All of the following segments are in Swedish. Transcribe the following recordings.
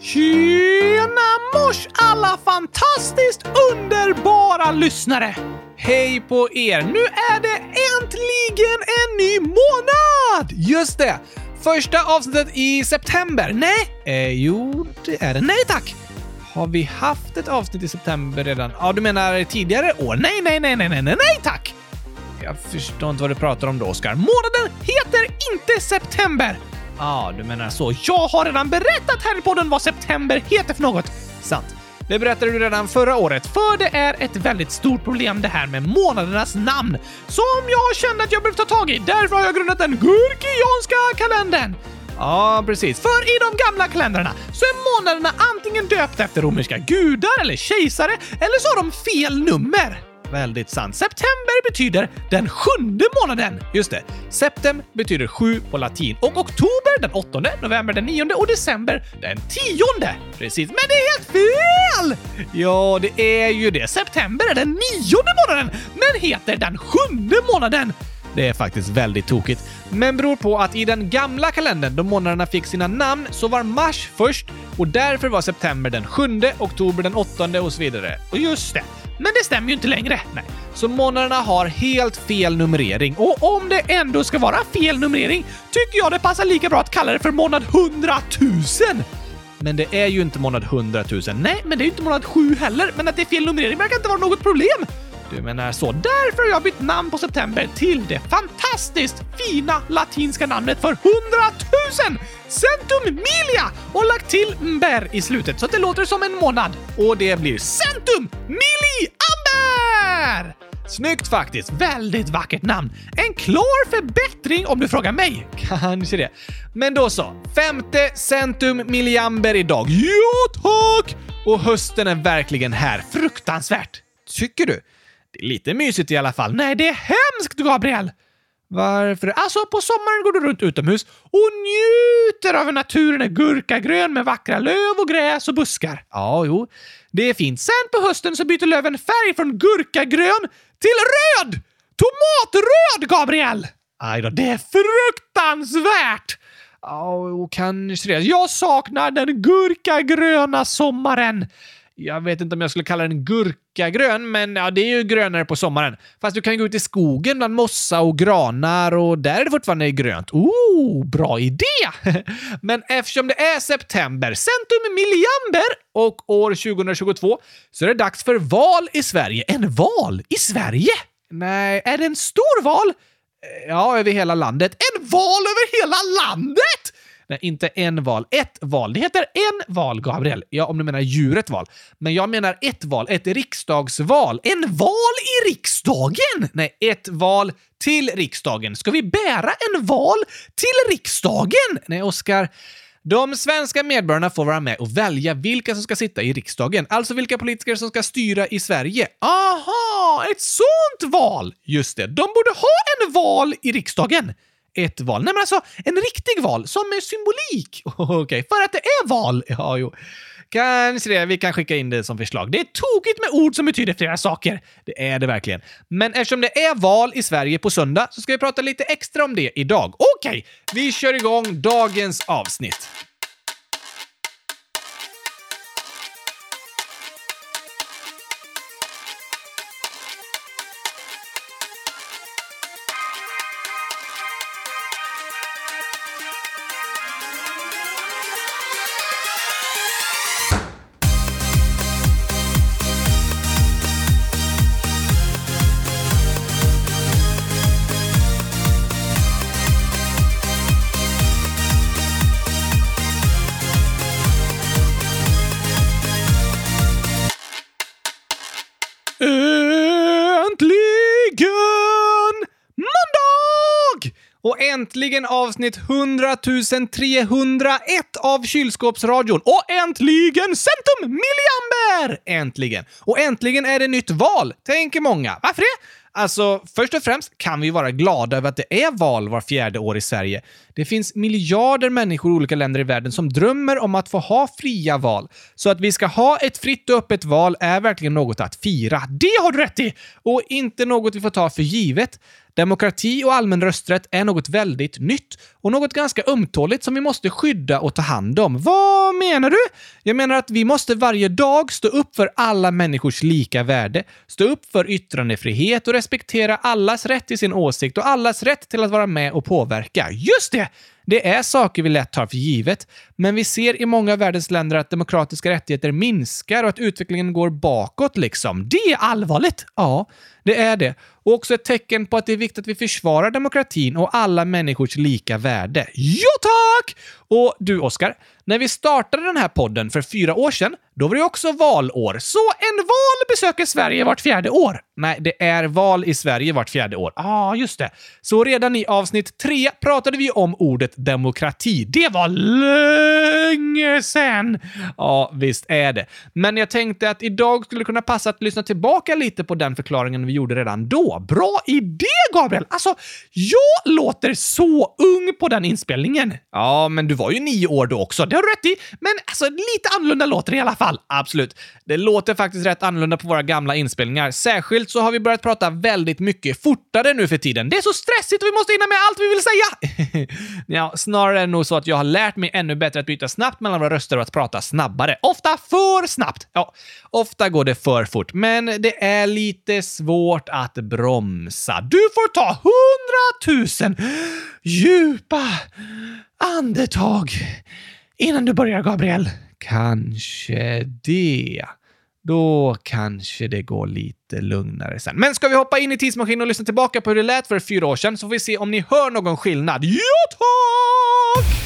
Tjena mors alla fantastiskt underbara lyssnare! Hej på er! Nu är det äntligen en ny månad! Just det! Första avsnittet i september. Nej, eh, jo, det är det. Nej tack! Har vi haft ett avsnitt i september redan? Ja, du menar tidigare år? Nej, nej, nej, nej, nej, nej, nej tack! Jag förstår inte vad du pratar om då, Oskar. Månaden heter inte september! Ja, ah, du menar så. Jag har redan berättat här i podden vad september heter för något. Sant. Det berättade du redan förra året, för det är ett väldigt stort problem det här med månadernas namn som jag kände att jag behövde ta tag i. Därför har jag grundat den Gurkianska kalendern. Ja, precis. För i de gamla kalendrarna så är månaderna antingen döpta efter romerska gudar eller kejsare, eller så har de fel nummer. Väldigt sant. September betyder den sjunde månaden. Just det. Septem betyder sju på latin och oktober den åttonde, november den nionde och december den tionde. Precis, men det är helt fel! Ja, det är ju det. September är den nionde månaden, men heter den sjunde månaden. Det är faktiskt väldigt tokigt, men beror på att i den gamla kalendern, då månaderna fick sina namn, så var mars först och därför var september den sjunde, oktober den åttonde och så vidare. Och just det, men det stämmer ju inte längre. Nej. Så månaderna har helt fel numrering och om det ändå ska vara fel numrering tycker jag det passar lika bra att kalla det för månad 100 000. Men det är ju inte månad 100 000. Nej, men det är ju inte månad 7 heller. Men att det är fel numrering verkar inte vara något problem. Du menar så. Därför har jag bytt namn på september till det fantastiskt fina latinska namnet för 100 000! Centum Milia! Och lagt till mber i slutet så att det låter som en månad. Och det blir Centum Mili Amber! Snyggt faktiskt. Väldigt vackert namn. En klar förbättring om du frågar mig. Kanske det. Men då så. Femte Centum miliamber idag. Ja, tack! Och hösten är verkligen här. Fruktansvärt. Tycker du? Det är lite mysigt i alla fall. Nej, det är hemskt, Gabriel! Varför? Alltså, på sommaren går du runt utomhus och njuter av hur naturen är gurkagrön med vackra löv och gräs och buskar. Ja, jo, det är fint. Sen på hösten så byter löven färg från gurkagrön till röd! Tomatröd, Gabriel! Aj då, det är fruktansvärt! Ja, oh, kanske det. Jag saknar den gurkagröna sommaren. Jag vet inte om jag skulle kalla den gurkagrön, men ja, det är ju grönare på sommaren. Fast du kan gå ut i skogen bland mossa och granar och där är det fortfarande grönt. Oh, bra idé! men eftersom det är september, centum milliamber och år 2022 så är det dags för val i Sverige. En val i Sverige? Nej, är det en stor val? Eh, ja, över hela landet. En val över hela landet! Nej, inte en val. Ett val. Det heter en val, Gabriel. Ja, om du menar djuret val. Men jag menar ett val. Ett riksdagsval. En val i riksdagen! Nej, ett val till riksdagen. Ska vi bära en val till riksdagen? Nej, Oskar. De svenska medborgarna får vara med och välja vilka som ska sitta i riksdagen, alltså vilka politiker som ska styra i Sverige. Aha, ett sånt val! Just det, de borde ha en val i riksdagen ett val. Nej, men alltså en riktig val som är symbolik. Okej, okay, för att det är val. Ja, jo. Kanske det. Vi kan skicka in det som förslag. Det är tokigt med ord som betyder flera saker. Det är det verkligen. Men eftersom det är val i Sverige på söndag så ska vi prata lite extra om det idag. Okej, okay, vi kör igång dagens avsnitt. Äntligen avsnitt 100 301 av Kylskåpsradion och äntligen Centum Milliamber! Äntligen! Och äntligen är det nytt val, tänker många. Varför det? Alltså, först och främst kan vi vara glada över att det är val var fjärde år i Sverige. Det finns miljarder människor i olika länder i världen som drömmer om att få ha fria val. Så att vi ska ha ett fritt och öppet val är verkligen något att fira. Det har du rätt i! Och inte något vi får ta för givet. Demokrati och allmän rösträtt är något väldigt nytt och något ganska ömtåligt som vi måste skydda och ta hand om. Vad menar du? Jag menar att vi måste varje dag stå upp för alla människors lika värde, stå upp för yttrandefrihet och respektera allas rätt till sin åsikt och allas rätt till att vara med och påverka. Just det! Det är saker vi lätt tar för givet, men vi ser i många av världens länder att demokratiska rättigheter minskar och att utvecklingen går bakåt liksom. Det är allvarligt! Ja, det är det. Och också ett tecken på att det är viktigt att vi försvarar demokratin och alla människors lika värde. Ja, tack! Och du, Oskar, när vi startade den här podden för fyra år sedan, då var det också valår. Så en val besöker Sverige vart fjärde år. Nej, det är val i Sverige vart fjärde år. Ja, ah, just det. Så redan i avsnitt tre pratade vi om ordet demokrati. Det var länge sedan! Ja, visst är det. Men jag tänkte att idag skulle det kunna passa att lyssna tillbaka lite på den förklaringen vi gjorde redan då. Bra idé, Gabriel! Alltså, jag låter så ung på den inspelningen. Ja, men du var ju nio år då också. Det har du rätt i. Men alltså, lite annorlunda låter det i alla fall. Absolut. Det låter faktiskt rätt annorlunda på våra gamla inspelningar. Särskilt så har vi börjat prata väldigt mycket fortare nu för tiden. Det är så stressigt och vi måste hinna med allt vi vill säga! ja, snarare är det nog så att jag har lärt mig ännu bättre att byta snabbt mellan våra röster och att prata snabbare. Ofta för snabbt! Ja, ofta går det för fort, men det är lite svårt svårt att bromsa. Du får ta hundratusen djupa andetag innan du börjar, Gabriel. Kanske det. Då kanske det går lite lugnare sen. Men ska vi hoppa in i tidsmaskinen och lyssna tillbaka på hur det lät för fyra år sedan så får vi se om ni hör någon skillnad. Ja, tack!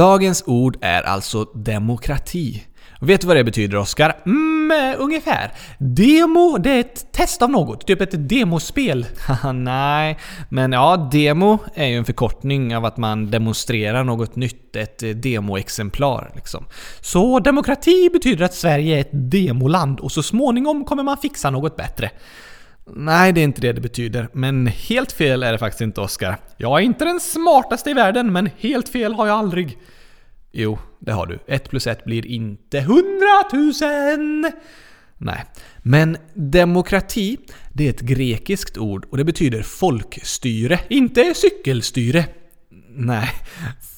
Dagens ord är alltså demokrati. Vet du vad det betyder, Oskar? Mm, eh, ungefär. Demo, det är ett test av något. Typ ett demospel. Haha, Nej, men ja, demo är ju en förkortning av att man demonstrerar något nytt. Ett eh, demoexemplar, liksom. Så demokrati betyder att Sverige är ett demoland och så småningom kommer man fixa något bättre. Nej, det är inte det det betyder. Men helt fel är det faktiskt inte, Oskar. Jag är inte den smartaste i världen, men helt fel har jag aldrig. Jo, det har du. Ett plus ett blir inte hundratusen! Nej. Men demokrati, det är ett grekiskt ord och det betyder folkstyre, inte cykelstyre. Nej,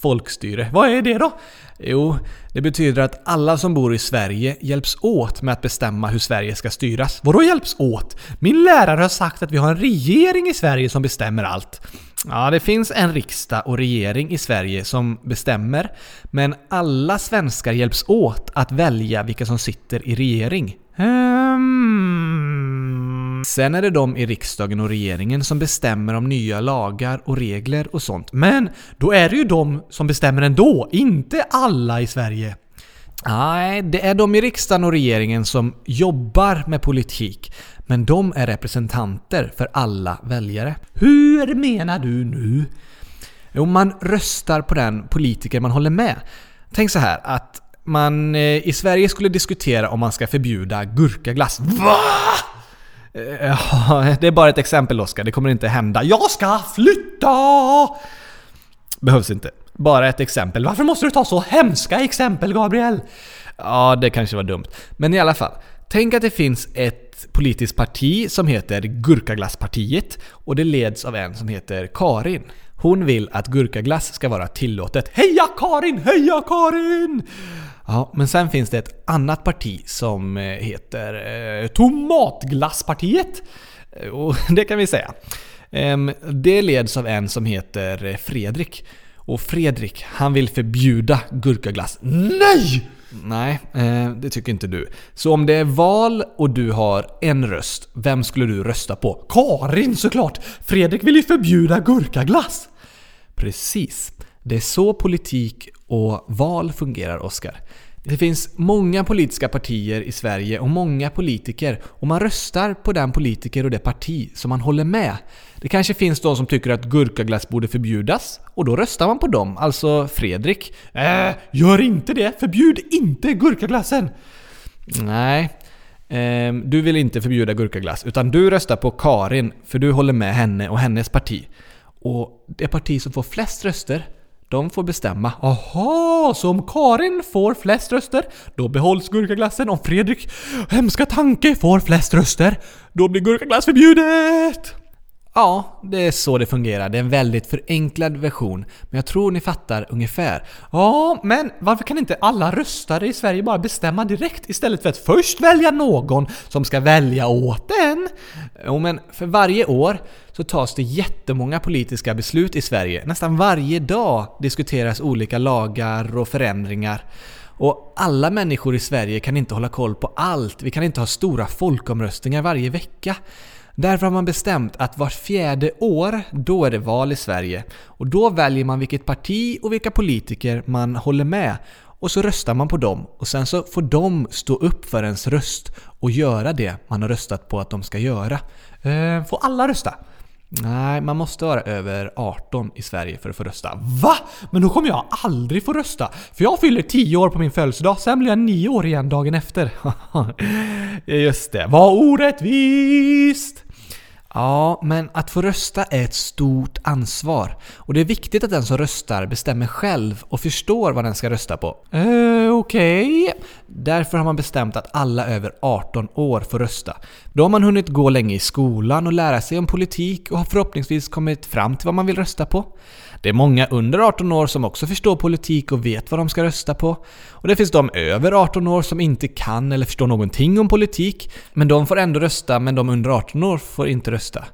folkstyre. Vad är det då? Jo, det betyder att alla som bor i Sverige hjälps åt med att bestämma hur Sverige ska styras. Vadå hjälps åt? Min lärare har sagt att vi har en regering i Sverige som bestämmer allt. Ja, det finns en riksdag och regering i Sverige som bestämmer, men alla svenskar hjälps åt att välja vilka som sitter i regering. Hmm. Sen är det de i riksdagen och regeringen som bestämmer om nya lagar och regler och sånt. Men då är det ju de som bestämmer ändå, inte alla i Sverige. Nej, det är de i riksdagen och regeringen som jobbar med politik. Men de är representanter för alla väljare. Hur menar du nu? Jo, man röstar på den politiker man håller med. Tänk så här att man eh, i Sverige skulle diskutera om man ska förbjuda gurkaglass. VA? Eh, ja, det är bara ett exempel Oskar, det kommer inte hända. Jag ska flytta! Behövs inte. Bara ett exempel. Varför måste du ta så hemska exempel, Gabriel? Ja, det kanske var dumt. Men i alla fall. Tänk att det finns ett politiskt parti som heter Gurkaglasspartiet och det leds av en som heter Karin. Hon vill att gurkaglass ska vara tillåtet. Heja Karin! Heja Karin! Ja, men sen finns det ett annat parti som eh, heter eh, Tomatglasspartiet. Eh, och det kan vi säga. Eh, det leds av en som heter eh, Fredrik. Och Fredrik, han vill förbjuda gurkaglass. NEJ! Nej, eh, det tycker inte du. Så om det är val och du har en röst, vem skulle du rösta på? Karin såklart! Fredrik vill ju förbjuda gurkaglass! Precis. Det är så politik och val fungerar, Oskar. Det finns många politiska partier i Sverige och många politiker och man röstar på den politiker och det parti som man håller med. Det kanske finns de som tycker att gurkaglass borde förbjudas och då röstar man på dem, alltså Fredrik. Äh, gör inte det! Förbjud inte gurkaglassen! Nej. eh, du vill inte förbjuda gurkaglass, utan du röstar på Karin för du håller med henne och hennes parti. Och det parti som får flest röster, de får bestämma. Aha, så om Karin får flest röster, då behålls gurkaglassen. Om Fredrik, hemska tanke, får flest röster, då blir gurkaglass förbjudet! Ja, det är så det fungerar. Det är en väldigt förenklad version. Men jag tror ni fattar ungefär. Ja, men varför kan inte alla röstare i Sverige bara bestämma direkt istället för att först välja någon som ska välja åt en? Jo, men för varje år så tas det jättemånga politiska beslut i Sverige. Nästan varje dag diskuteras olika lagar och förändringar. Och alla människor i Sverige kan inte hålla koll på allt. Vi kan inte ha stora folkomröstningar varje vecka. Därför har man bestämt att vart fjärde år, då är det val i Sverige. Och då väljer man vilket parti och vilka politiker man håller med. Och så röstar man på dem. Och sen så får de stå upp för ens röst och göra det man har röstat på att de ska göra. Eh, får alla rösta? Nej, man måste vara över 18 i Sverige för att få rösta. Va? Men då kommer jag aldrig få rösta. För jag fyller 10 år på min födelsedag, sen blir jag 9 år igen dagen efter. Just det, vad orättvist! Ja, men att få rösta är ett stort ansvar. Och det är viktigt att den som röstar bestämmer själv och förstår vad den ska rösta på. Eh, okej. Okay. Därför har man bestämt att alla över 18 år får rösta. Då har man hunnit gå länge i skolan och lära sig om politik och har förhoppningsvis kommit fram till vad man vill rösta på. Det är många under 18 år som också förstår politik och vet vad de ska rösta på. Och det finns de över 18 år som inte kan eller förstår någonting om politik, men de får ändå rösta, men de under 18 år får inte rösta.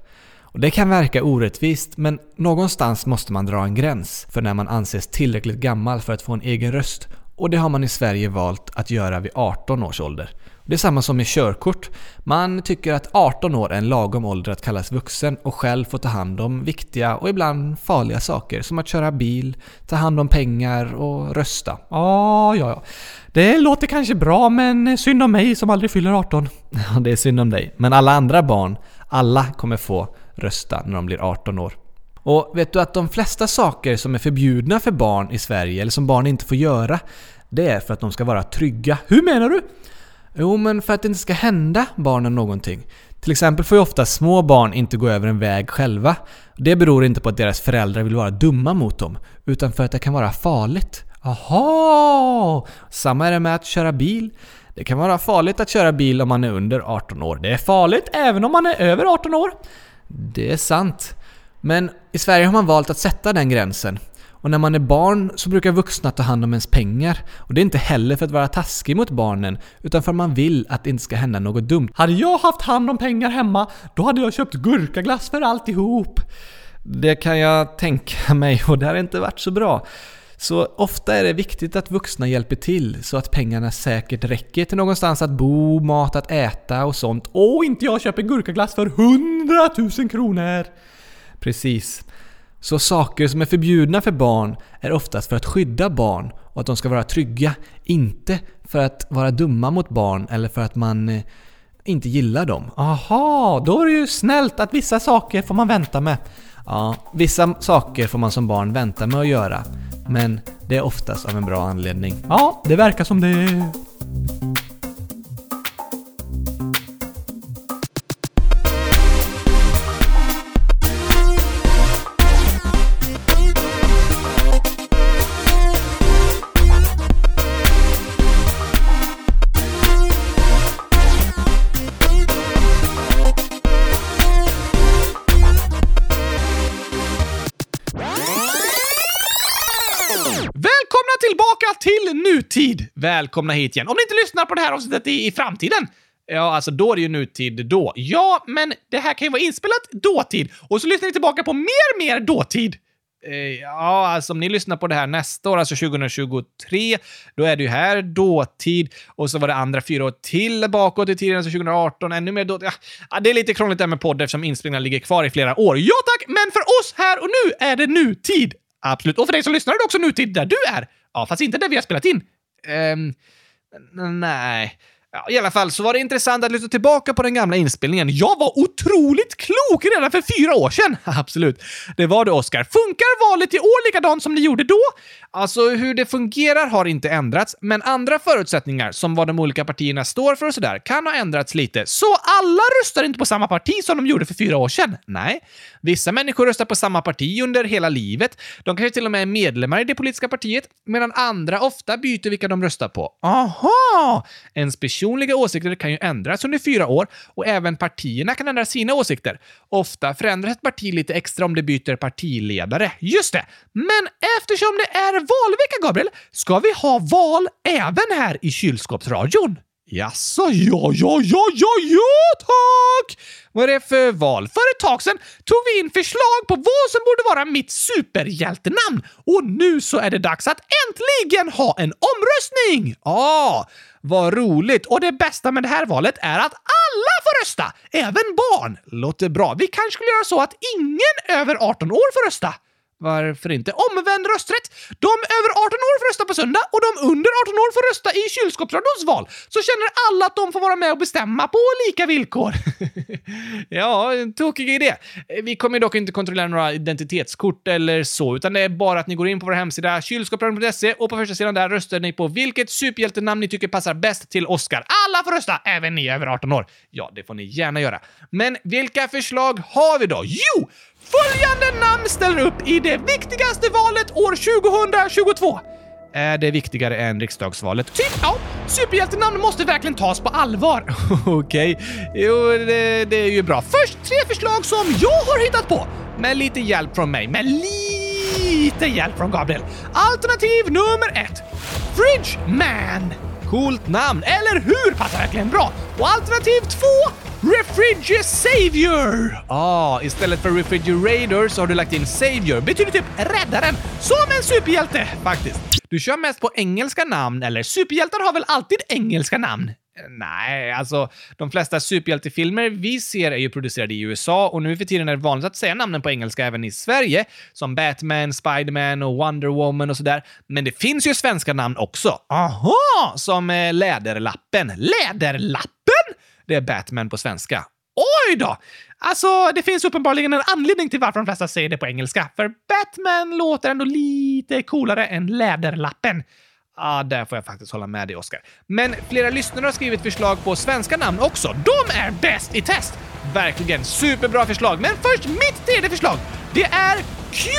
Och det kan verka orättvist, men någonstans måste man dra en gräns för när man anses tillräckligt gammal för att få en egen röst. Och det har man i Sverige valt att göra vid 18 års ålder. Det är samma som med körkort. Man tycker att 18 år är en lagom ålder att kallas vuxen och själv få ta hand om viktiga och ibland farliga saker som att köra bil, ta hand om pengar och rösta. Ja, ja, ja. Det låter kanske bra men synd om mig som aldrig fyller 18. Ja, det är synd om dig. Men alla andra barn, alla kommer få rösta när de blir 18 år. Och vet du att de flesta saker som är förbjudna för barn i Sverige, eller som barn inte får göra, det är för att de ska vara trygga. Hur menar du? Jo, men för att det inte ska hända barnen någonting. Till exempel får ju ofta små barn inte gå över en väg själva. Det beror inte på att deras föräldrar vill vara dumma mot dem, utan för att det kan vara farligt. Aha! Samma är det med att köra bil. Det kan vara farligt att köra bil om man är under 18 år. Det är farligt även om man är över 18 år. Det är sant. Men i Sverige har man valt att sätta den gränsen. Och när man är barn så brukar vuxna ta hand om ens pengar. Och det är inte heller för att vara taskig mot barnen, utan för att man vill att det inte ska hända något dumt. Hade jag haft hand om pengar hemma, då hade jag köpt gurkaglass för alltihop. Det kan jag tänka mig och det har inte varit så bra. Så ofta är det viktigt att vuxna hjälper till så att pengarna säkert räcker till någonstans att bo, mat att äta och sånt. Och inte jag köper gurkaglass för 100 000 kronor! Precis. Så saker som är förbjudna för barn är oftast för att skydda barn och att de ska vara trygga. Inte för att vara dumma mot barn eller för att man eh, inte gillar dem. Aha, då är det ju snällt att vissa saker får man vänta med. Ja, vissa saker får man som barn vänta med att göra. Men det är oftast av en bra anledning. Ja, det verkar som det. Nutid! Välkomna hit igen. Om ni inte lyssnar på det här avsnittet i, i framtiden, Ja, alltså då är det ju nutid då. Ja, men det här kan ju vara inspelat dåtid och så lyssnar ni tillbaka på mer, mer dåtid. Eh, ja, alltså om ni lyssnar på det här nästa år, alltså 2023, då är det ju här dåtid och så var det andra fyra år till bakåt i tiden, alltså 2018, ännu mer dåtid. Ja, det är lite krångligt där med podd eftersom inspelningarna ligger kvar i flera år. Ja tack, men för oss här och nu är det nutid. Absolut. Och för dig som lyssnar är det också nutid där du är. Ja, fast inte där vi har spelat in. Um, nej. Ja, I alla fall så var det intressant att lyssna tillbaka på den gamla inspelningen. Jag var otroligt klok redan för fyra år sedan! Absolut. Det var det, Oscar. Funkar valet i år likadant som det gjorde då? Alltså, hur det fungerar har inte ändrats, men andra förutsättningar, som vad de olika partierna står för och sådär, kan ha ändrats lite. Så alla röstar inte på samma parti som de gjorde för fyra år sedan. Nej. Vissa människor röstar på samma parti under hela livet. De kanske till och med är medlemmar i det politiska partiet, medan andra ofta byter vilka de röstar på. Aha! Ens personliga åsikter kan ju ändras under fyra år och även partierna kan ändra sina åsikter. Ofta förändras ett parti lite extra om det byter partiledare. Just det! Men eftersom det är valvecka, Gabriel, ska vi ha val även här i kylskåpsradion. Jaså, ja, ja, ja, ja, ja, tack! Vad är det för val? För ett tag sedan tog vi in förslag på vad som borde vara mitt superhjältenamn och nu så är det dags att äntligen ha en omröstning! Ja, ah, vad roligt! Och det bästa med det här valet är att alla får rösta, även barn. Låter bra. Vi kanske skulle göra så att ingen över 18 år får rösta. Varför inte? Omvänd rösträtt! De över 18 år får rösta på söndag och de under 18 år får rösta i kylskåpsradions val. Så känner alla att de får vara med och bestämma på lika villkor. ja, en tokig idé. Vi kommer dock inte kontrollera några identitetskort eller så, utan det är bara att ni går in på vår hemsida kylskåpsradion.se och på första sidan där röstar ni på vilket superhjältenamn ni tycker passar bäst till Oscar. Alla får rösta, även ni över 18 år. Ja, det får ni gärna göra. Men vilka förslag har vi då? Jo! Följande namn ställer upp i det viktigaste valet år 2022. Är det viktigare än riksdagsvalet? Typ, ja. Superhjältenamn måste verkligen tas på allvar. Okej, okay. jo, det, det, är ju bra. Först tre förslag som jag har hittat på. Med lite hjälp från mig. Med lite hjälp från Gabriel. Alternativ nummer ett. Fridge Man. Coolt namn, eller hur? Passar verkligen bra. Och alternativ två Refrigerator Savior! Ah, istället för Refrigerator så har du lagt in Savior. Betyder typ räddaren. Som en superhjälte, faktiskt. Du kör mest på engelska namn, eller? Superhjältar har väl alltid engelska namn? Nej, alltså de flesta superhjältefilmer vi ser är ju producerade i USA och nu för tiden är det vanligt att säga namnen på engelska även i Sverige, som Batman, Spiderman och Wonder Woman och sådär. Men det finns ju svenska namn också. Aha! Som eh, Läderlappen. Läderlappen? Det är Batman på svenska. Oj då! Alltså, det finns uppenbarligen en anledning till varför de flesta säger det på engelska. För Batman låter ändå lite coolare än Läderlappen. Ah, där får jag faktiskt hålla med dig, Oscar. Men flera lyssnare har skrivit förslag på svenska namn också. De är bäst i test! Verkligen superbra förslag. Men först mitt tredje förslag. Det är Q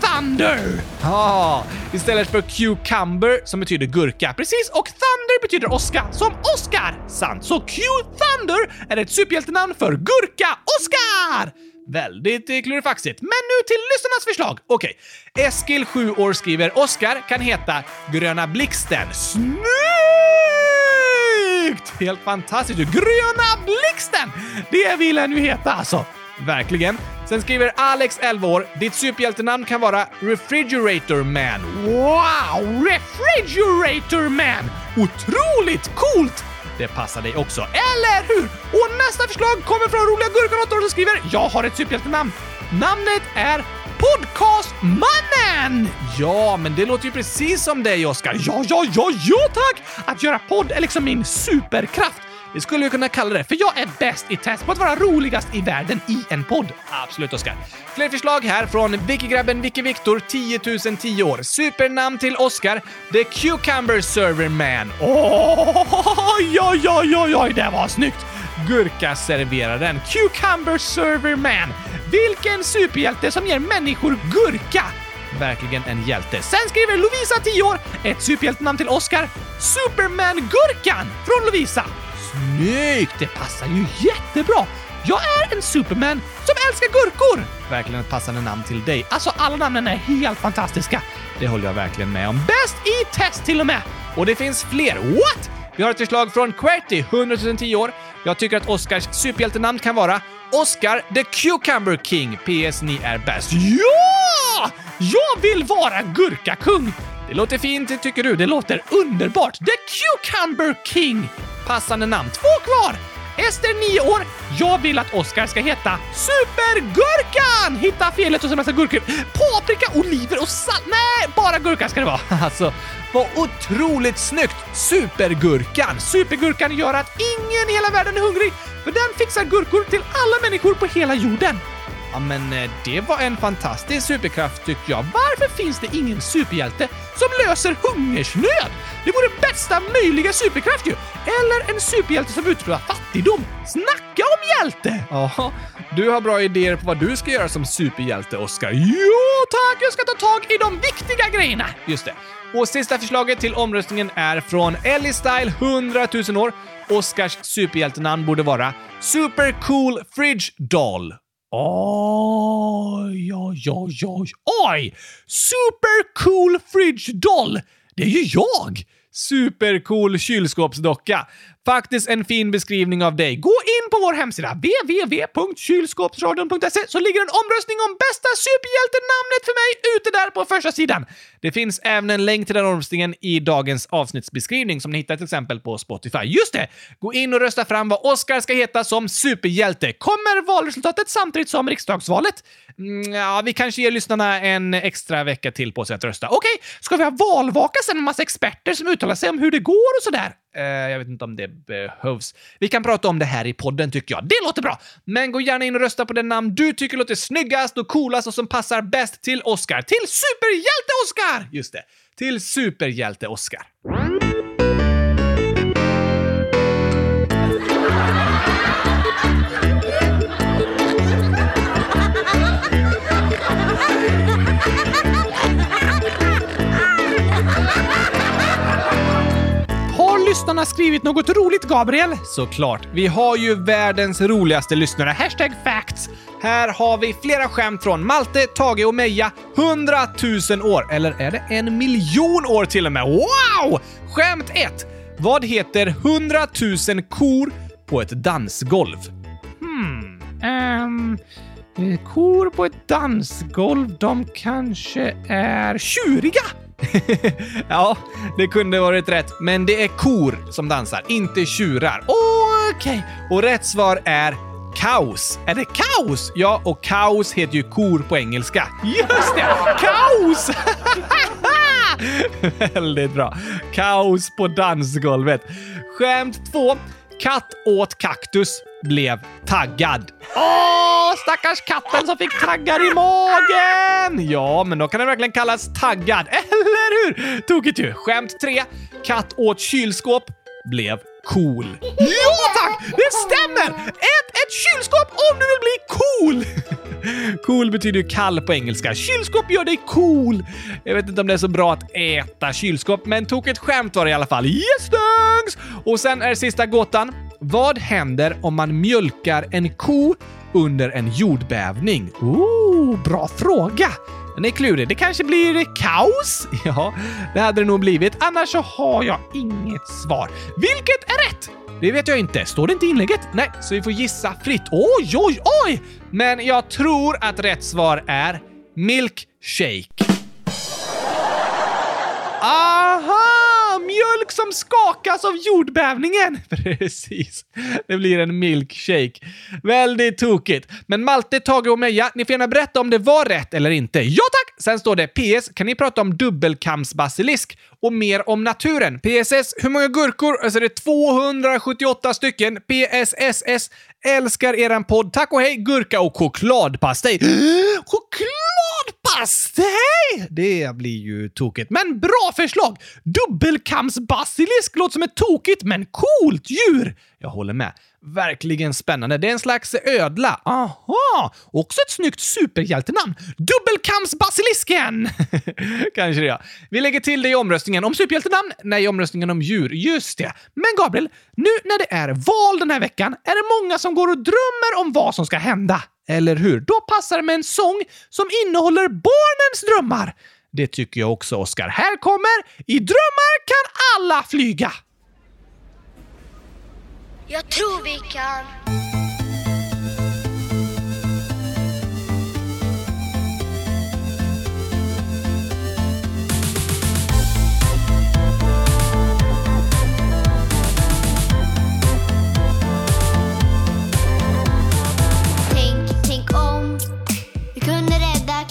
Thunder! Ah, istället för Cucumber som betyder gurka. Precis, och Thunder betyder åska som Oscar. Sant, så Q Thunder är ett superhjältenamn för gurka Oscar! Väldigt eh, klurifaxigt. Men nu till lyssnarnas förslag. Okej. Okay. Eskil, 7 år, skriver Oscar kan heta Gröna Blixten. Snyggt! Helt fantastiskt! Gröna Blixten! Det vill han ju heta alltså. Verkligen. Sen skriver Alex, 11 år, ditt superhjältenamn kan vara Refrigerator Man. Wow! Refrigerator Man! Otroligt coolt! Det passar dig också, eller hur? Och nästa förslag kommer från roliga gurkan som skriver “Jag har ett superhjältenamn. Namnet är Podcastmannen! Ja, men det låter ju precis som dig, Oskar. Ja, ja, ja, ja tack! Att göra podd är liksom min superkraft. Vi skulle ju kunna kalla det, för jag är bäst i test på att vara roligast i världen i en podd. Absolut, Oskar. Fler förslag här från Wikigrabben Wiki Viktor, 10 010 år. Supernamn till Oskar, The Cucumber Server Man. Oj, oj, oj, oj, oj, det var snyggt! Gurkaserveraren, Cucumber Server Man. Vilken superhjälte som ger människor gurka! Verkligen en hjälte. Sen skriver Lovisa, 10 år, ett superhjältenamn till Oscar. Superman-gurkan från Lovisa. Snyggt! Det passar ju jättebra! Jag är en Superman som älskar gurkor! Verkligen ett passande namn till dig. Alltså, alla namnen är helt fantastiska. Det håller jag verkligen med om. Bäst i test till och med! Och det finns fler. What? Vi har ett förslag från Querty, 100 010 år. Jag tycker att Oscars superhjältenamn kan vara Oscar the Cucumber King. PS. Ni är bäst. Ja! Jag vill vara gurkakung! Det låter fint, tycker du. Det låter underbart. The Cucumber King! Passande namn. Två kvar! Ester, 9 år. Jag vill att Oscar ska heta Supergurkan! Hitta felet och så massa gurkor. Paprika, oliver och salt. Nej, bara gurka ska det vara. Alltså, vad otroligt snyggt! Supergurkan! Supergurkan gör att ingen i hela världen är hungrig, för den fixar gurkor till alla människor på hela jorden. Ja, men eh, det var en fantastisk superkraft tycker jag. Varför finns det ingen superhjälte som löser hungersnöd? Det vore bästa möjliga superkraft ju! Eller en superhjälte som utrotar fattigdom. Snacka om hjälte! Ja, du har bra idéer på vad du ska göra som superhjälte, Oscar. Jo tack, jag ska ta tag i de viktiga grejerna. Just det. Och sista förslaget till omröstningen är från Ellie Style 100 000 år. Oscars superhjältenamn borde vara Super Cool Fridge Doll. Oj, oj, oj, oj, oj! Super Cool Fridge Doll! Det är ju jag! Supercool kylskåpsdocka. Faktiskt en fin beskrivning av dig. Gå in på vår hemsida www.kylskåpsradion.se så ligger en omröstning om bästa superhjältenamnet för mig ute där på första sidan. Det finns även en länk till den omröstningen i dagens avsnittsbeskrivning som ni hittar till exempel på Spotify. Just det! Gå in och rösta fram vad Oscar ska heta som superhjälte. Kommer valresultatet samtidigt som riksdagsvalet? Mm, ja, vi kanske ger lyssnarna en extra vecka till på sig att rösta. Okej, ska vi ha valvaka sen med massa experter som uttalar sig om hur det går och sådär? Eh, jag vet inte om det behövs. Vi kan prata om det här i podden tycker jag. Det låter bra! Men gå gärna in och rösta på den namn du tycker låter snyggast och coolast och som passar bäst till Oscar. Till Superhjälte-Oscar! Just det, till Superhjälte-Oscar. Lyssnarna skrivit något roligt, Gabriel? Såklart. Vi har ju världens roligaste lyssnare. Hashtag facts. Här har vi flera skämt från Malte, Tage och Meja. 100 000 år, eller är det en miljon år till och med? Wow! Skämt 1. Vad heter 100 000 kor på ett dansgolv? Hmm... Um, kor på ett dansgolv, de kanske är tjuriga? ja, det kunde varit rätt, men det är kor som dansar, inte tjurar. Okej, okay. och rätt svar är kaos. Är det kaos? Ja, och kaos heter ju kor på engelska. Just det! Kaos! Väldigt bra. Kaos på dansgolvet. Skämt två. Katt åt kaktus, blev taggad. Åh, stackars katten som fick taggar i magen! Ja, men då kan den verkligen kallas taggad, Eh, hur? Tokigt ju. Skämt tre. Katt åt kylskåp, blev cool. Ja tack! Det stämmer! Ät ett kylskåp om du vill bli cool! cool betyder ju kall på engelska. Kylskåp gör dig cool. Jag vet inte om det är så bra att äta kylskåp, men tog ett skämt var det i alla fall. Yes thanks! Och sen är sista gåtan. Vad händer om man mjölkar en ko under en jordbävning? Oh, bra fråga! Den är klurig. Det kanske blir kaos? Ja, det hade det nog blivit. Annars så har jag inget svar. Vilket är rätt? Det vet jag inte. Står det inte i inlägget? Nej, så vi får gissa fritt. Oj, oj, oj! Men jag tror att rätt svar är milkshake. Aha! Mjölk som skakas av jordbävningen! Precis. Det blir en milkshake. Väldigt tokigt. Men Malte, Tage och Meja, ni får gärna berätta om det var rätt eller inte. Ja tack! Sen står det PS. Kan ni prata om dubbelkamsbasilisk och mer om naturen? PSS. Hur många gurkor? Alltså det är 278 stycken. PSSS. Älskar eran podd. Tack och hej, gurka och chokladpastej. Choklad! Chokladpastej! Det blir ju tokigt. Men bra förslag! Dubbelkamsbasilisk låter som ett tokigt men coolt djur. Jag håller med. Verkligen spännande. Det är en slags ödla. Aha! Också ett snyggt superhjältenamn. Dubbelkamsbasilisken! Kanske det, ja. Vi lägger till det i omröstningen om superhjältenamn. Nej, i omröstningen om djur. Just det. Men Gabriel, nu när det är val den här veckan är det många som går och drömmer om vad som ska hända. Eller hur? Då passar det med en sång som innehåller barnens drömmar. Det tycker jag också, Oskar. Här kommer I drömmar kan alla flyga! Jag tror vi kan.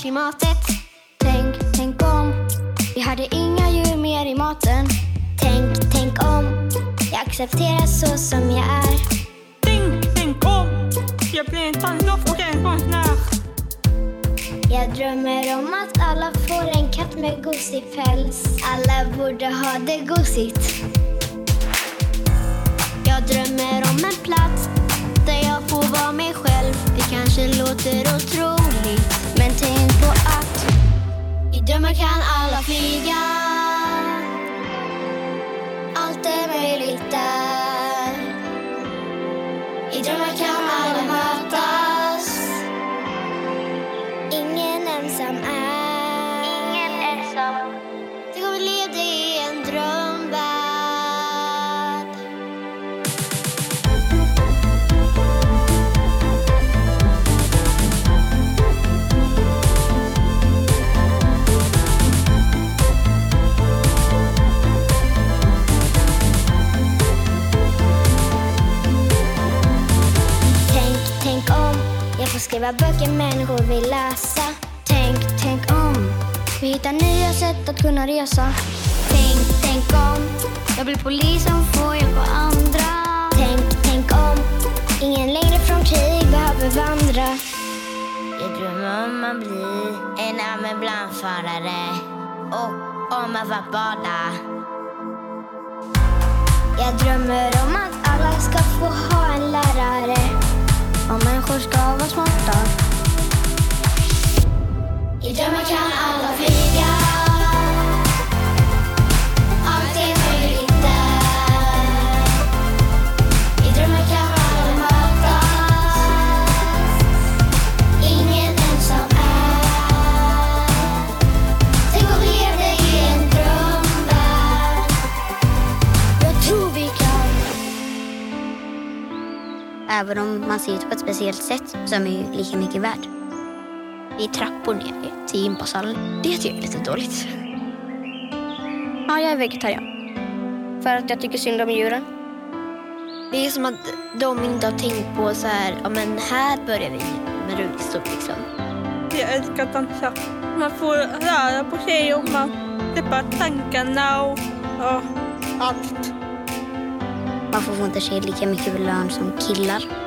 klimatet. Tänk, tänk om. Vi hade inga djur mer i maten. Tänk, tänk om. Jag accepterar så som jag är. Tänk, tänk om. Jag blir en tandlopp och en konstnär. Jag drömmer om att alla får en katt med gosig päls. Alla borde ha det gosigt. Jag drömmer om en plats skriva böcker människor vill läsa. Tänk, tänk om vi hittar nya sätt att kunna resa. Tänk, tänk om jag blir polis som får hjälpa andra. Tänk, tänk om ingen längre från krig behöver vandra. Jag drömmer om att bli en ambulansförare och om att vara bada. Jag drömmer om att alla ska få ha en lärare. Och människor ska vara smarta. Man ser ut på ett speciellt sätt så är man lika mycket värd. Det är trappor ner till gympasalen. Det tycker jag är lite dåligt. Ja, jag är vegetarian. För att jag tycker synd om djuren. Det är som att de inte har tänkt på så här, ja men här börjar vi med rullstol liksom. Jag älskar att dansa. Man får röra på sig och man släpper tankarna och ja, allt. Varför får inte tjejer lika mycket lön som killar?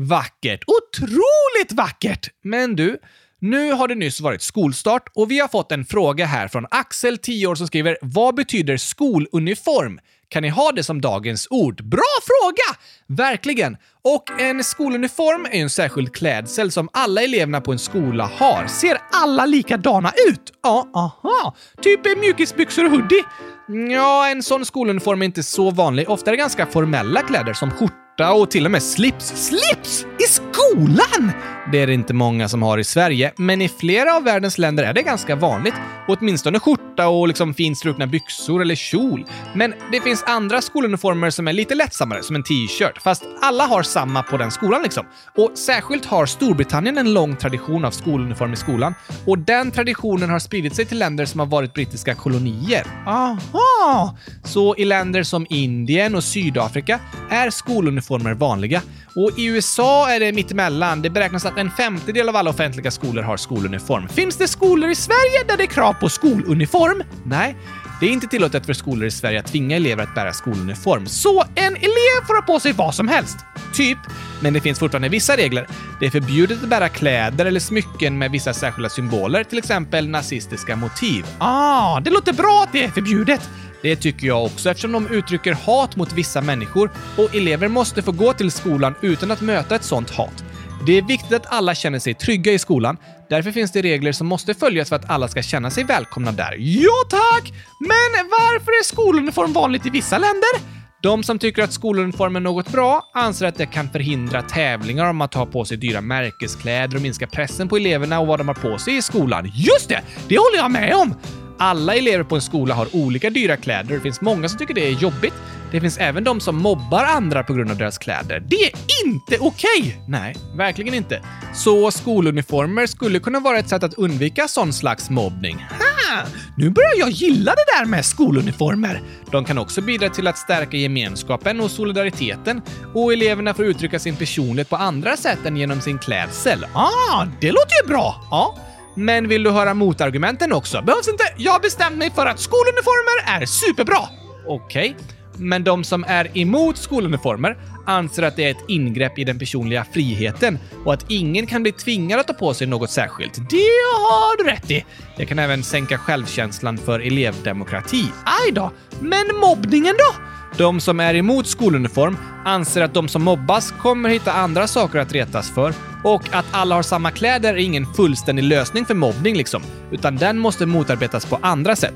Vackert! Otroligt vackert! Men du, nu har det nyss varit skolstart och vi har fått en fråga här från Axel, 10 år, som skriver “Vad betyder skoluniform? Kan ni ha det som dagens ord?” Bra fråga! Verkligen! Och en skoluniform är ju en särskild klädsel som alla eleverna på en skola har. Ser alla likadana ut? Ja, aha. Typ mjukisbyxor och hoodie. Mm, ja, en sån skoluniform är inte så vanlig. Ofta är det ganska formella kläder som skjorta och till och med slips. Slips! I skolan! Det är det inte många som har i Sverige, men i flera av världens länder är det ganska vanligt. Åtminstone skjorta och liksom fint strukna byxor eller kjol. Men det finns andra skoluniformer som är lite lättsammare, som en t-shirt. Fast alla har samma på den skolan liksom. Och särskilt har Storbritannien en lång tradition av skoluniform i skolan. Och den traditionen har spridit sig till länder som har varit brittiska kolonier. Aha! Så i länder som Indien och Sydafrika är skoluniformer vanliga. Och i USA är det mittemellan. Det beräknas att en femtedel av alla offentliga skolor har skoluniform. Finns det skolor i Sverige där det är krav på skoluniform? Nej. Det är inte tillåtet för skolor i Sverige att tvinga elever att bära skoluniform, så en elev får ha på sig vad som helst. Typ. Men det finns fortfarande vissa regler. Det är förbjudet att bära kläder eller smycken med vissa särskilda symboler, till exempel nazistiska motiv. Ah, det låter bra att det är förbjudet. Det tycker jag också eftersom de uttrycker hat mot vissa människor och elever måste få gå till skolan utan att möta ett sånt hat. Det är viktigt att alla känner sig trygga i skolan. Därför finns det regler som måste följas för att alla ska känna sig välkomna där. Ja tack! Men varför är skoluniform vanligt i vissa länder? De som tycker att skoluniform är något bra anser att det kan förhindra tävlingar om att ha på sig dyra märkeskläder och minska pressen på eleverna och vad de har på sig i skolan. Just det! Det håller jag med om! Alla elever på en skola har olika dyra kläder det finns många som tycker det är jobbigt. Det finns även de som mobbar andra på grund av deras kläder. Det är inte okej! Okay. Nej, verkligen inte. Så skoluniformer skulle kunna vara ett sätt att undvika sån slags mobbning. Ha! Nu börjar jag gilla det där med skoluniformer. De kan också bidra till att stärka gemenskapen och solidariteten och eleverna får uttrycka sin personlighet på andra sätt än genom sin klädsel. Ah, det låter ju bra! Ja. Men vill du höra motargumenten också? Behövs inte. Jag har bestämt mig för att skoluniformer är superbra. Okej. Okay. Men de som är emot skoluniformer anser att det är ett ingrepp i den personliga friheten och att ingen kan bli tvingad att ta på sig något särskilt. Det har du rätt i. Det kan även sänka självkänslan för elevdemokrati. Aj då! Men mobbningen då? De som är emot skoluniform anser att de som mobbas kommer hitta andra saker att retas för och att alla har samma kläder är ingen fullständig lösning för mobbning liksom, utan den måste motarbetas på andra sätt.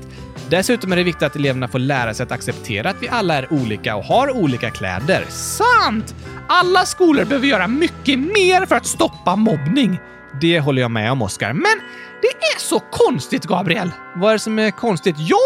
Dessutom är det viktigt att eleverna får lära sig att acceptera att vi alla är olika och har olika kläder. Sant! Alla skolor behöver göra mycket mer för att stoppa mobbning. Det håller jag med om, Oskar. Men det är så konstigt, Gabriel. Vad är det som är konstigt? Jag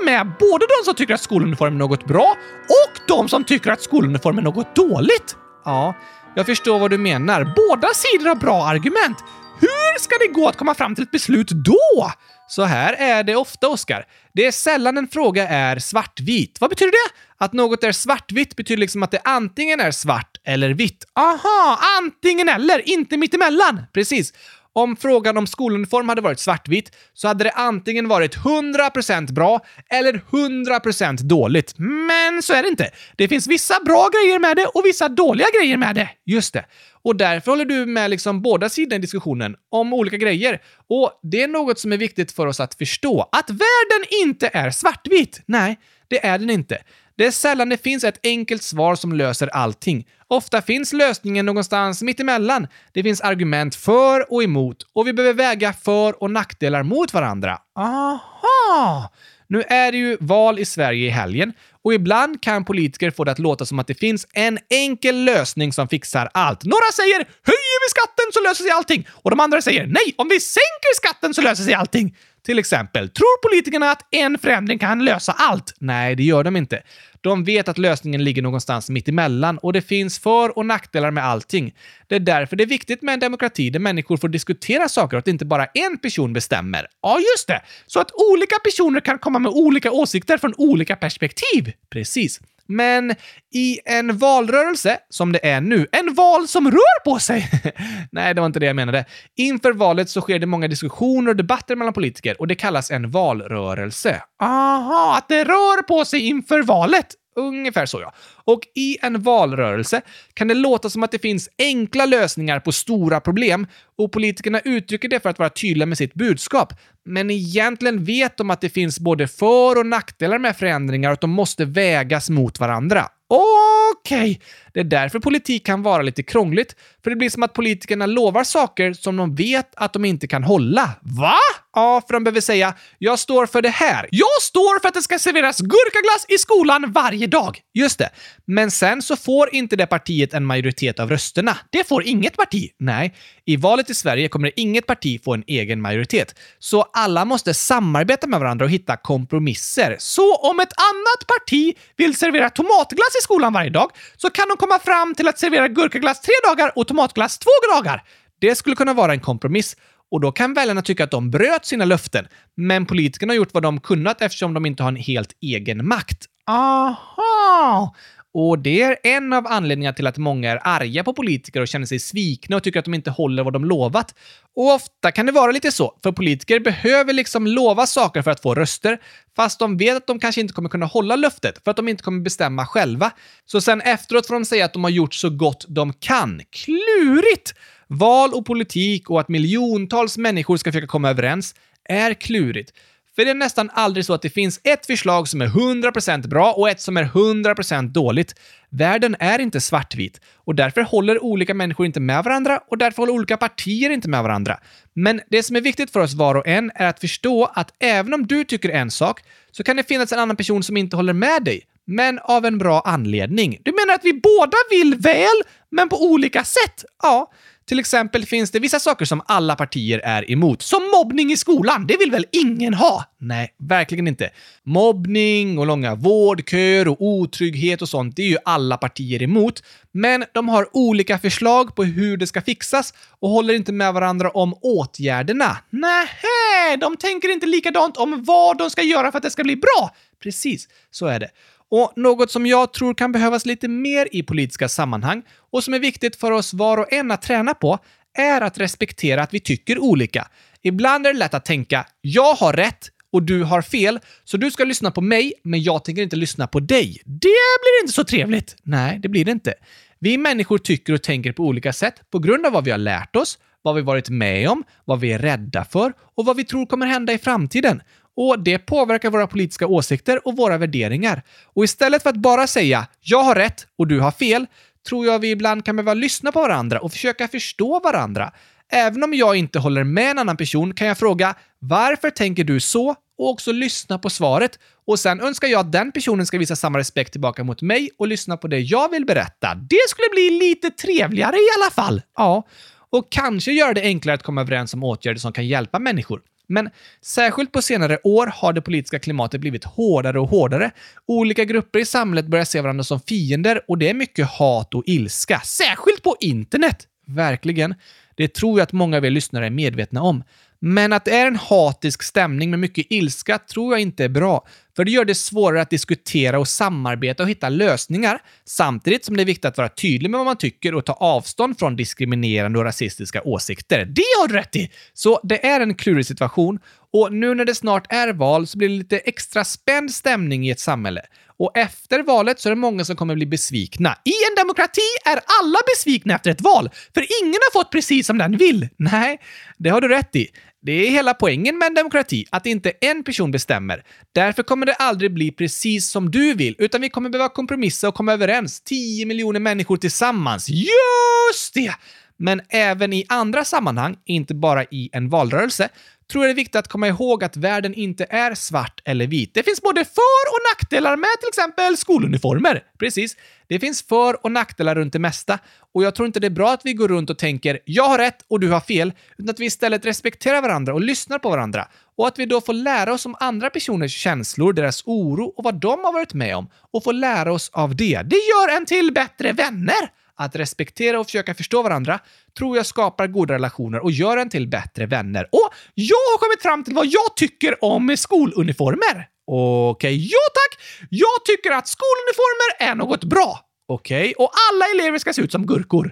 håller med både de som tycker att skoluniform är något bra och de som tycker att skoluniform är något dåligt. Ja, jag förstår vad du menar. Båda sidor har bra argument. Hur ska det gå att komma fram till ett beslut då? Så här är det ofta, Oskar. Det är sällan en fråga är svartvit. Vad betyder det? Att något är svartvitt betyder liksom att det antingen är svart eller vitt. Aha, antingen eller, inte mittemellan. Precis. Om frågan om skoluniform hade varit svartvit så hade det antingen varit 100% bra eller 100% dåligt. Men så är det inte. Det finns vissa bra grejer med det och vissa dåliga grejer med det. Just det. Och därför håller du med liksom båda sidorna i diskussionen om olika grejer. Och det är något som är viktigt för oss att förstå. Att världen inte är svartvit. Nej, det är den inte. Det är sällan det finns ett enkelt svar som löser allting. Ofta finns lösningen någonstans mittemellan. Det finns argument för och emot och vi behöver väga för och nackdelar mot varandra. Aha! Nu är det ju val i Sverige i helgen och ibland kan politiker få det att låta som att det finns en enkel lösning som fixar allt. Några säger “höjer vi skatten så löser sig allting” och de andra säger “nej, om vi sänker skatten så löser sig allting”. Till exempel, tror politikerna att en förändring kan lösa allt? Nej, det gör de inte. De vet att lösningen ligger någonstans mitt emellan och det finns för och nackdelar med allting. Det är därför det är viktigt med en demokrati där människor får diskutera saker och att inte bara en person bestämmer. Ja, just det! Så att olika personer kan komma med olika åsikter från olika perspektiv. Precis. Men i en valrörelse, som det är nu, en val som rör på sig! Nej, det var inte det jag menade. Inför valet så sker det många diskussioner och debatter mellan politiker och det kallas en valrörelse. Aha, att det rör på sig inför valet! Ungefär så ja. Och i en valrörelse kan det låta som att det finns enkla lösningar på stora problem och politikerna uttrycker det för att vara tydliga med sitt budskap. Men egentligen vet de att det finns både för och nackdelar med förändringar och att de måste vägas mot varandra. Okej, det är därför politik kan vara lite krångligt, för det blir som att politikerna lovar saker som de vet att de inte kan hålla. Va? Ja, för de behöver säga “Jag står för det här. Jag står för att det ska serveras gurkaglass i skolan varje dag.” Just det. Men sen så får inte det partiet en majoritet av rösterna. Det får inget parti. Nej, i valet i Sverige kommer inget parti få en egen majoritet. Så alla måste samarbeta med varandra och hitta kompromisser. Så om ett annat parti vill servera tomatglass i skolan varje dag så kan de komma fram till att servera gurkaglass tre dagar och tomatglass två dagar. Det skulle kunna vara en kompromiss och då kan väljarna tycka att de bröt sina löften. Men politikerna har gjort vad de kunnat eftersom de inte har en helt egen makt. Aha! Och det är en av anledningarna till att många är arga på politiker och känner sig svikna och tycker att de inte håller vad de lovat. Och ofta kan det vara lite så, för politiker behöver liksom lova saker för att få röster, fast de vet att de kanske inte kommer kunna hålla löftet för att de inte kommer bestämma själva. Så sen efteråt får de säga att de har gjort så gott de kan. Klurigt! Val och politik och att miljontals människor ska försöka komma överens är klurigt. För det är nästan aldrig så att det finns ett förslag som är 100% bra och ett som är 100% dåligt. Världen är inte svartvit och därför håller olika människor inte med varandra och därför håller olika partier inte med varandra. Men det som är viktigt för oss var och en är att förstå att även om du tycker en sak så kan det finnas en annan person som inte håller med dig, men av en bra anledning. Du menar att vi båda vill väl, men på olika sätt? Ja. Till exempel finns det vissa saker som alla partier är emot. Som mobbning i skolan! Det vill väl ingen ha? Nej, verkligen inte. Mobbning och långa vårdköer och otrygghet och sånt, det är ju alla partier emot. Men de har olika förslag på hur det ska fixas och håller inte med varandra om åtgärderna. Nej, de tänker inte likadant om vad de ska göra för att det ska bli bra. Precis, så är det. Och något som jag tror kan behövas lite mer i politiska sammanhang och som är viktigt för oss var och en att träna på är att respektera att vi tycker olika. Ibland är det lätt att tänka “jag har rätt” och du har fel, så du ska lyssna på mig, men jag tänker inte lyssna på dig. Det blir inte så trevligt. Nej, det blir det inte. Vi människor tycker och tänker på olika sätt på grund av vad vi har lärt oss, vad vi varit med om, vad vi är rädda för och vad vi tror kommer hända i framtiden. Och det påverkar våra politiska åsikter och våra värderingar. Och istället för att bara säga “jag har rätt och du har fel” tror jag vi ibland kan behöva lyssna på varandra och försöka förstå varandra. Även om jag inte håller med en annan person kan jag fråga “varför tänker du så?” och också lyssna på svaret. Och sen önskar jag att den personen ska visa samma respekt tillbaka mot mig och lyssna på det jag vill berätta. Det skulle bli lite trevligare i alla fall. Ja, och kanske göra det enklare att komma överens om åtgärder som kan hjälpa människor. Men särskilt på senare år har det politiska klimatet blivit hårdare och hårdare. Olika grupper i samhället börjar se varandra som fiender och det är mycket hat och ilska. Särskilt på internet! Verkligen. Det tror jag att många av er lyssnare är medvetna om. Men att det är en hatisk stämning med mycket ilska tror jag inte är bra, för det gör det svårare att diskutera och samarbeta och hitta lösningar, samtidigt som det är viktigt att vara tydlig med vad man tycker och ta avstånd från diskriminerande och rasistiska åsikter. Det har du rätt i! Så det är en klurig situation och nu när det snart är val så blir det lite extra spänd stämning i ett samhälle. Och efter valet så är det många som kommer bli besvikna. I en demokrati är alla besvikna efter ett val, för ingen har fått precis som den vill. Nej, det har du rätt i. Det är hela poängen med en demokrati, att inte en person bestämmer. Därför kommer det aldrig bli precis som du vill, utan vi kommer behöva kompromissa och komma överens. 10 miljoner människor tillsammans. Just det! Men även i andra sammanhang, inte bara i en valrörelse, tror jag det är viktigt att komma ihåg att världen inte är svart eller vit. Det finns både för och nackdelar med till exempel skoluniformer. Precis. Det finns för och nackdelar runt det mesta. Och jag tror inte det är bra att vi går runt och tänker “jag har rätt och du har fel”, utan att vi istället respekterar varandra och lyssnar på varandra. Och att vi då får lära oss om andra personers känslor, deras oro och vad de har varit med om och får lära oss av det. Det gör en till bättre vänner! Att respektera och försöka förstå varandra tror jag skapar goda relationer och gör en till bättre vänner. Och jag har kommit fram till vad jag tycker om skoluniformer. Okej, okay, ja tack! Jag tycker att skoluniformer är något bra. Okej, okay. och alla elever ska se ut som gurkor.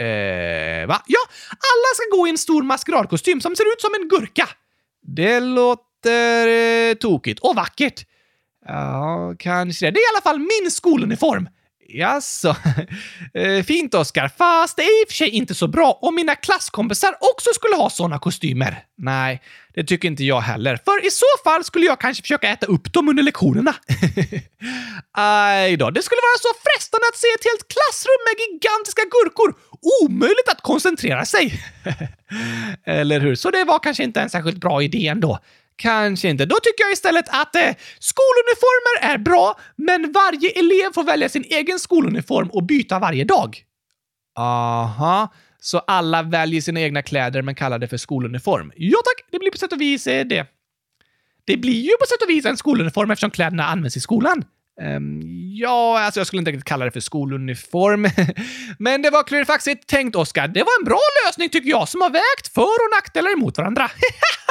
Eh, va? Ja, alla ska gå i en stor maskeradkostym som ser ut som en gurka. Det låter eh, tokigt och vackert. Ja, kanske det. Det är i alla fall min skoluniform. Jaså? Eh, fint, Oskar. Fast det är i och för sig inte så bra om mina klasskompisar också skulle ha såna kostymer. Nej, det tycker inte jag heller. För i så fall skulle jag kanske försöka äta upp dem under lektionerna. Aj då, det skulle vara så frestande att se ett helt klassrum med gigantiska gurkor. Omöjligt att koncentrera sig. Eller hur? Så det var kanske inte en särskilt bra idé ändå. Kanske inte. Då tycker jag istället att eh, skoluniformer är bra, men varje elev får välja sin egen skoluniform och byta varje dag. Aha, så alla väljer sina egna kläder men kallar det för skoluniform. Ja tack, det blir på sätt och vis eh, det. Det blir ju på sätt och vis en skoluniform eftersom kläderna används i skolan. Um, ja, alltså jag skulle inte riktigt kalla det för skoluniform. Men det var klurifaxigt tänkt, Oskar. Det var en bra lösning tycker jag, som har vägt för och nackdelar emot varandra.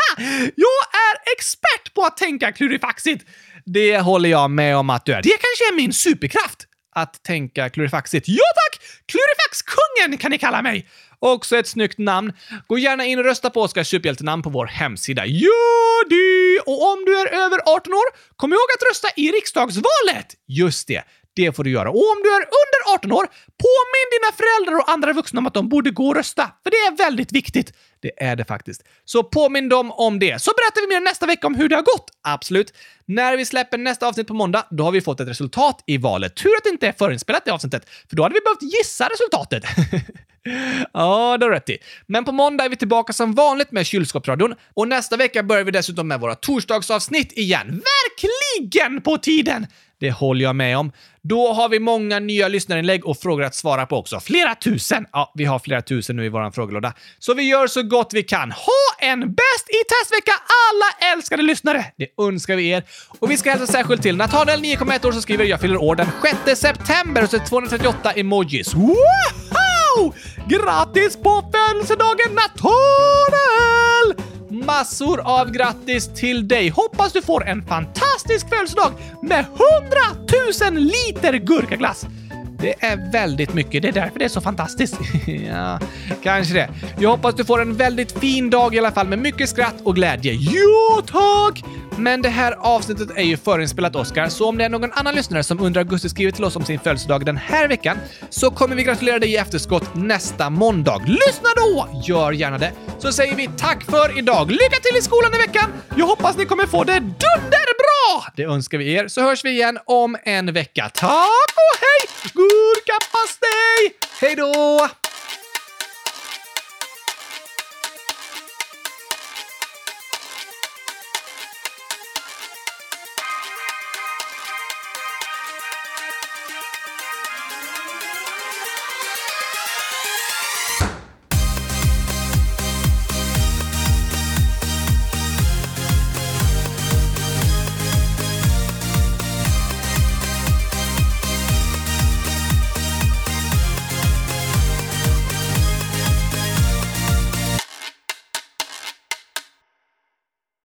jag är expert på att tänka klurifaxigt! Det håller jag med om att du är. Det kanske är min superkraft. Att tänka klurifaxigt. Ja tack! Klurifaxkungen kan ni kalla mig! Också ett snyggt namn. Gå gärna in och rösta på Oskars superhjältenamn på vår hemsida. Gör det! Och om du är över 18 år, kom ihåg att rösta i riksdagsvalet! Just det. Det får du göra. Och om du är under 18 år, påminn dina föräldrar och andra vuxna om att de borde gå och rösta. För det är väldigt viktigt. Det är det faktiskt. Så påminn dem om det, så berättar vi mer nästa vecka om hur det har gått. Absolut. När vi släpper nästa avsnitt på måndag, då har vi fått ett resultat i valet. Tur att det inte är förinspelat i avsnittet, för då hade vi behövt gissa resultatet. ja, det har rätt i. Men på måndag är vi tillbaka som vanligt med kylskåpsradion och nästa vecka börjar vi dessutom med våra torsdagsavsnitt igen. Verkligen på tiden! Det håller jag med om. Då har vi många nya lyssnarinlägg och frågor att svara på också. Flera tusen! Ja, vi har flera tusen nu i vår frågelåda. Så vi gör så gott vi kan. Ha en bäst i testvecka alla älskade lyssnare! Det önskar vi er. Och vi ska hälsa särskilt till Natanael9,1 år som skriver “Jag fyller år den 6 september” och så 238 emojis. Woho! Grattis på födelsedagen Nathanael! Massor av grattis till dig! Hoppas du får en fantastisk födelsedag med 100 000 liter gurkaglass! Det är väldigt mycket, det är därför det är så fantastiskt. ja, kanske det. Jag hoppas du får en väldigt fin dag i alla fall med mycket skratt och glädje. Jo tack! Men det här avsnittet är ju förinspelat, Oscar, så om det är någon annan lyssnare som under augusti skriver till oss om sin födelsedag den här veckan så kommer vi gratulera dig i efterskott nästa måndag. Lyssna då! Gör gärna det. Så säger vi tack för idag. Lycka till i skolan i veckan! Jag hoppas ni kommer få det det önskar vi er, så hörs vi igen om en vecka. Tack och hej! Gurkapastej! Hej då!